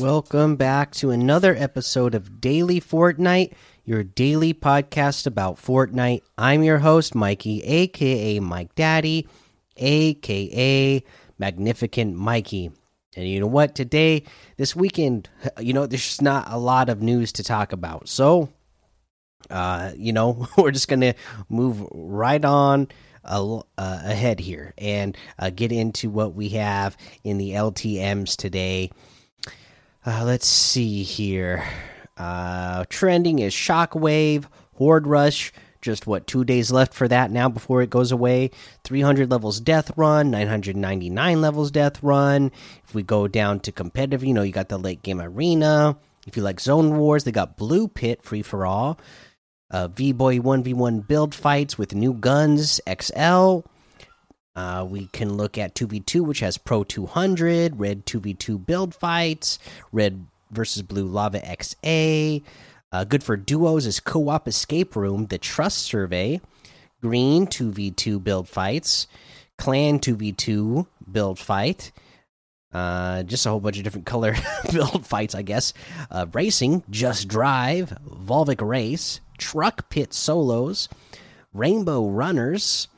Welcome back to another episode of Daily Fortnite, your daily podcast about Fortnite. I'm your host, Mikey, aka Mike Daddy, aka Magnificent Mikey. And you know what? Today, this weekend, you know, there's not a lot of news to talk about. So, uh, you know, we're just going to move right on uh, ahead here and uh, get into what we have in the LTMs today. Uh, let's see here. Uh, trending is Shockwave, Horde Rush. Just what, two days left for that now before it goes away? 300 levels Death Run, 999 levels Death Run. If we go down to competitive, you know, you got the late game arena. If you like Zone Wars, they got Blue Pit free for all. Uh, V Boy 1v1 build fights with new guns XL. Uh, we can look at 2v2, which has Pro 200, Red 2v2 build fights, Red versus Blue Lava XA. Uh, good for duos is Co op Escape Room, The Trust Survey, Green 2v2 build fights, Clan 2v2 build fight. Uh, just a whole bunch of different color build fights, I guess. Uh, racing, Just Drive, Volvic Race, Truck Pit Solos, Rainbow Runners,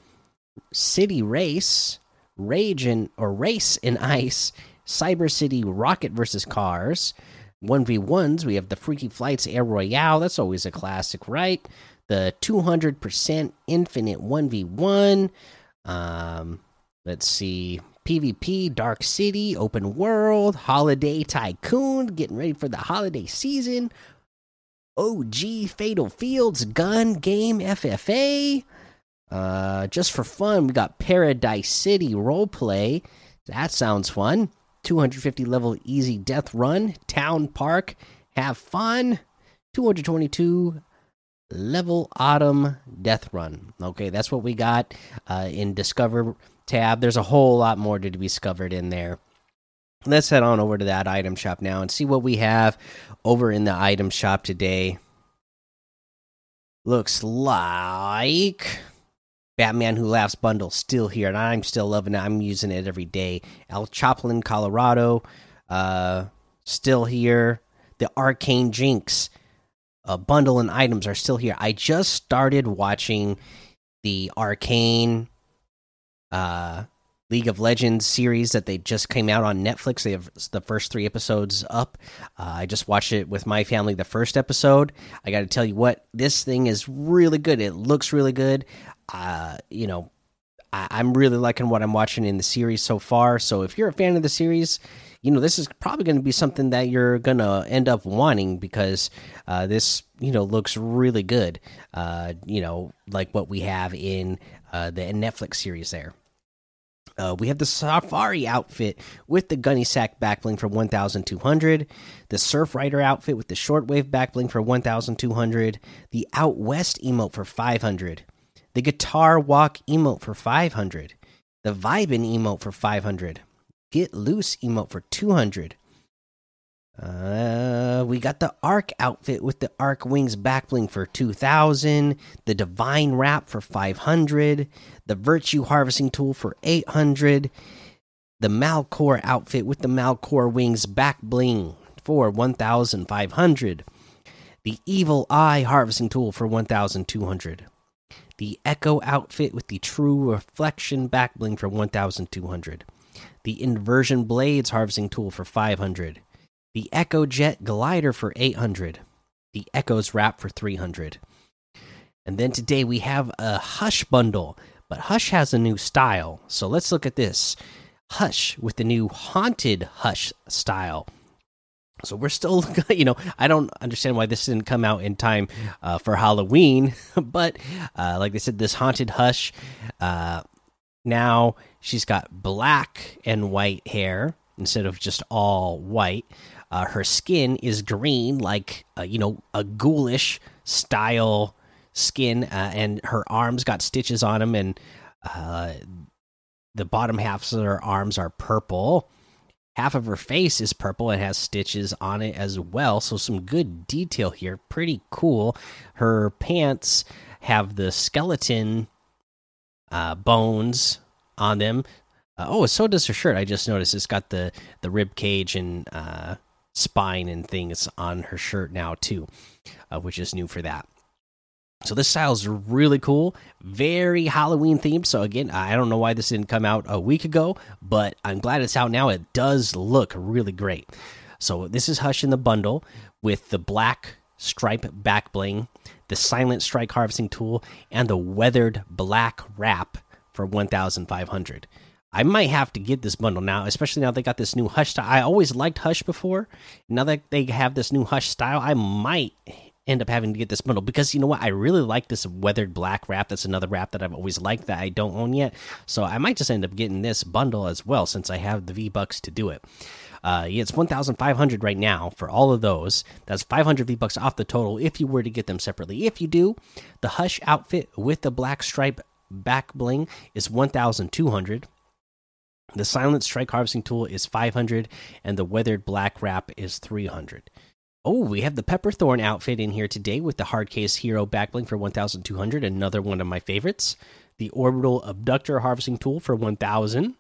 City Race, Rage in or Race in Ice, Cyber City Rocket versus Cars. 1v1s, we have the Freaky Flights Air Royale. That's always a classic, right? The 200% Infinite 1v1. Um, let's see. PvP, Dark City, Open World, Holiday Tycoon, getting ready for the holiday season. OG Fatal Fields, Gun Game FFA. Uh, just for fun, we got Paradise City Roleplay. That sounds fun. 250 level easy death run. Town Park, have fun. 222 level autumn death run. Okay, that's what we got uh, in Discover tab. There's a whole lot more to be discovered in there. Let's head on over to that item shop now and see what we have over in the item shop today. Looks like Batman Who Laughs bundle still here, and I'm still loving it. I'm using it every day. El Chapulín, Colorado, uh, still here. The Arcane Jinx uh, bundle and items are still here. I just started watching the Arcane uh, League of Legends series that they just came out on Netflix. They have the first three episodes up. Uh, I just watched it with my family, the first episode. I got to tell you what, this thing is really good. It looks really good. Uh, you know, I am really liking what I'm watching in the series so far. So if you're a fan of the series, you know this is probably going to be something that you're going to end up wanting because uh, this you know looks really good. Uh, you know, like what we have in uh, the Netflix series there. Uh, we have the Safari outfit with the Gunny Sack backbling for 1,200. The Surf Rider outfit with the Shortwave backbling for 1,200. The Out West emote for 500. The Guitar Walk emote for 500. The Vibin emote for 500. Get Loose emote for 200. Uh, we got the Arc outfit with the Arc Wings backbling for 2000, the Divine Wrap for 500, the Virtue Harvesting Tool for 800, the Malcore outfit with the Malcore Wings back bling for 1500, the Evil Eye Harvesting Tool for 1200, the Echo outfit with the True Reflection back bling for 1200, the Inversion Blades Harvesting Tool for 500 the Echo Jet Glider for 800, the Echoes Wrap for 300. And then today we have a Hush bundle, but Hush has a new style. So let's look at this. Hush with the new Haunted Hush style. So we're still, you know, I don't understand why this didn't come out in time uh, for Halloween, but uh, like they said, this Haunted Hush. Uh, now she's got black and white hair instead of just all white. Uh, her skin is green, like uh, you know a ghoulish style skin, uh, and her arms got stitches on them, and the bottom halves of her arms are purple. Half of her face is purple and has stitches on it as well. So some good detail here, pretty cool. Her pants have the skeleton uh, bones on them. Uh, oh, so does her shirt. I just noticed it's got the the rib cage and spine and things on her shirt now too, uh, which is new for that. So this style is really cool, very Halloween themed. So again, I don't know why this didn't come out a week ago, but I'm glad it's out now. It does look really great. So this is Hush in the bundle with the black stripe back bling, the silent strike harvesting tool, and the weathered black wrap for 1,500. I might have to get this bundle now, especially now they got this new Hush style. I always liked Hush before. Now that they have this new Hush style, I might end up having to get this bundle because you know what? I really like this weathered black wrap. That's another wrap that I've always liked that I don't own yet. So I might just end up getting this bundle as well since I have the V Bucks to do it. Uh, yeah, it's 1,500 right now for all of those. That's 500 V Bucks off the total if you were to get them separately. If you do, the Hush outfit with the black stripe back bling is 1,200. The Silent Strike Harvesting Tool is 500, and the Weathered Black Wrap is 300. Oh, we have the Pepperthorn outfit in here today with the Hardcase Hero Backbling for 1,200, another one of my favorites. The Orbital Abductor Harvesting Tool for 1,000.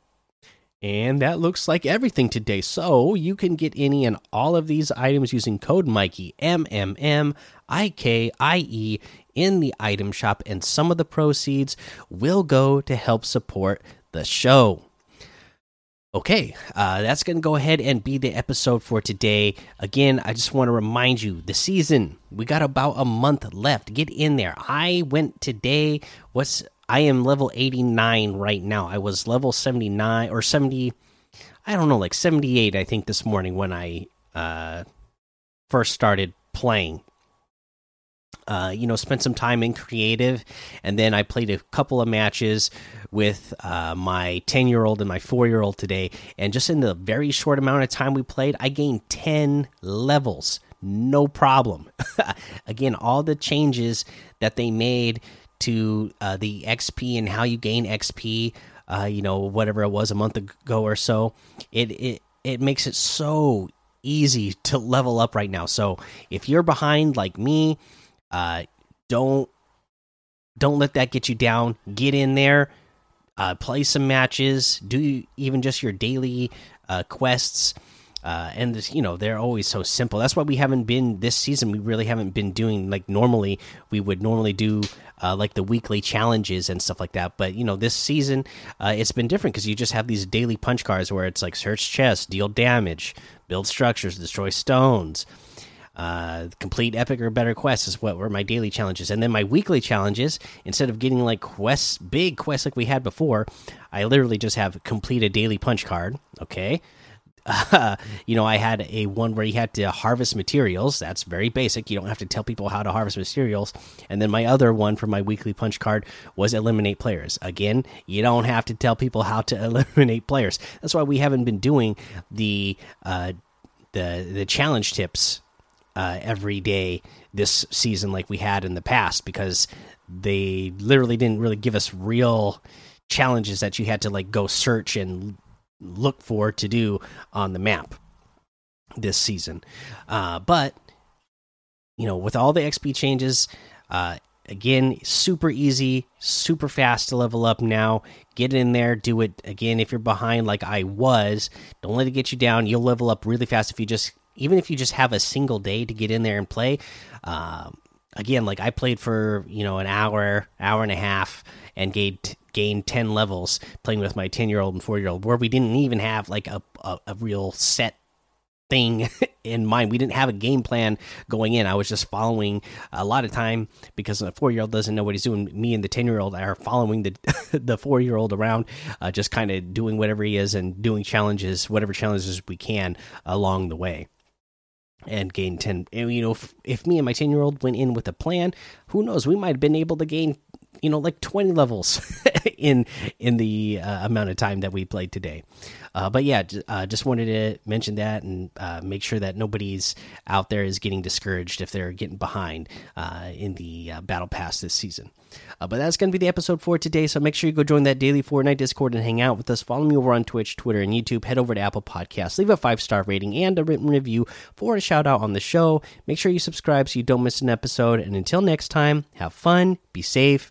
And that looks like everything today. So you can get any and all of these items using code Mikey M M M I K I E in the item shop, and some of the proceeds will go to help support the show. Okay, uh, that's going to go ahead and be the episode for today. Again, I just want to remind you the season, we got about a month left. Get in there. I went today. What's I am level 89 right now. I was level 79 or 70, I don't know, like 78, I think, this morning when I uh, first started playing uh, you know, spent some time in creative, and then I played a couple of matches with uh, my 10 year old and my four year old today. And just in the very short amount of time we played, I gained 10 levels. No problem. Again, all the changes that they made to uh, the XP and how you gain XP, uh, you know, whatever it was a month ago or so, it, it, it makes it so easy to level up right now. So if you're behind like me, uh, don't don't let that get you down. Get in there, uh, play some matches, do even just your daily uh, quests. Uh, and this, you know they're always so simple. That's why we haven't been this season. We really haven't been doing like normally we would normally do uh, like the weekly challenges and stuff like that. But you know this season uh, it's been different because you just have these daily punch cards where it's like search chests, deal damage, build structures, destroy stones uh, complete epic or better quests is what were my daily challenges. And then my weekly challenges instead of getting like quests big quests like we had before i literally just have complete a daily punch card okay? Uh, you know i had a one where you had to harvest materials. That's very basic. You don't have to tell people how to harvest materials. And then my other one for my weekly punch card was eliminate players. Again you don't have to tell people how to eliminate players. That's why we haven't been doing the uh the the challenge tips uh, every day this season like we had in the past because they literally didn't really give us real challenges that you had to like go search and look for to do on the map this season. Uh, but you know, with all the XP changes, uh, again, super easy, super fast to level up now. Get in there, do it again. If you're behind, like I was, don't let it get you down. You'll level up really fast if you just even if you just have a single day to get in there and play um, again like i played for you know an hour hour and a half and gained gained 10 levels playing with my 10 year old and 4 year old where we didn't even have like a, a, a real set thing in mind. We didn't have a game plan going in. I was just following a lot of time because a four year old doesn't know what he's doing. Me and the 10 year old are following the the four year old around uh, just kind of doing whatever he is and doing challenges whatever challenges we can along the way and gain 10 you know if, if me and my 10 year old went in with a plan who knows we might have been able to gain you know like 20 levels in in the uh, amount of time that we played today. Uh, but yeah uh, just wanted to mention that and uh, make sure that nobody's out there is getting discouraged if they're getting behind uh, in the uh, battle pass this season. But that's going to be the episode for today so make sure you go join that daily fortnite discord and hang out with us. Follow me over on twitch twitter and youtube. Head over to apple podcasts. Leave a five star rating and a written review for a shout out on the show. Make sure you subscribe so you don't miss an episode. And until next time have fun be safe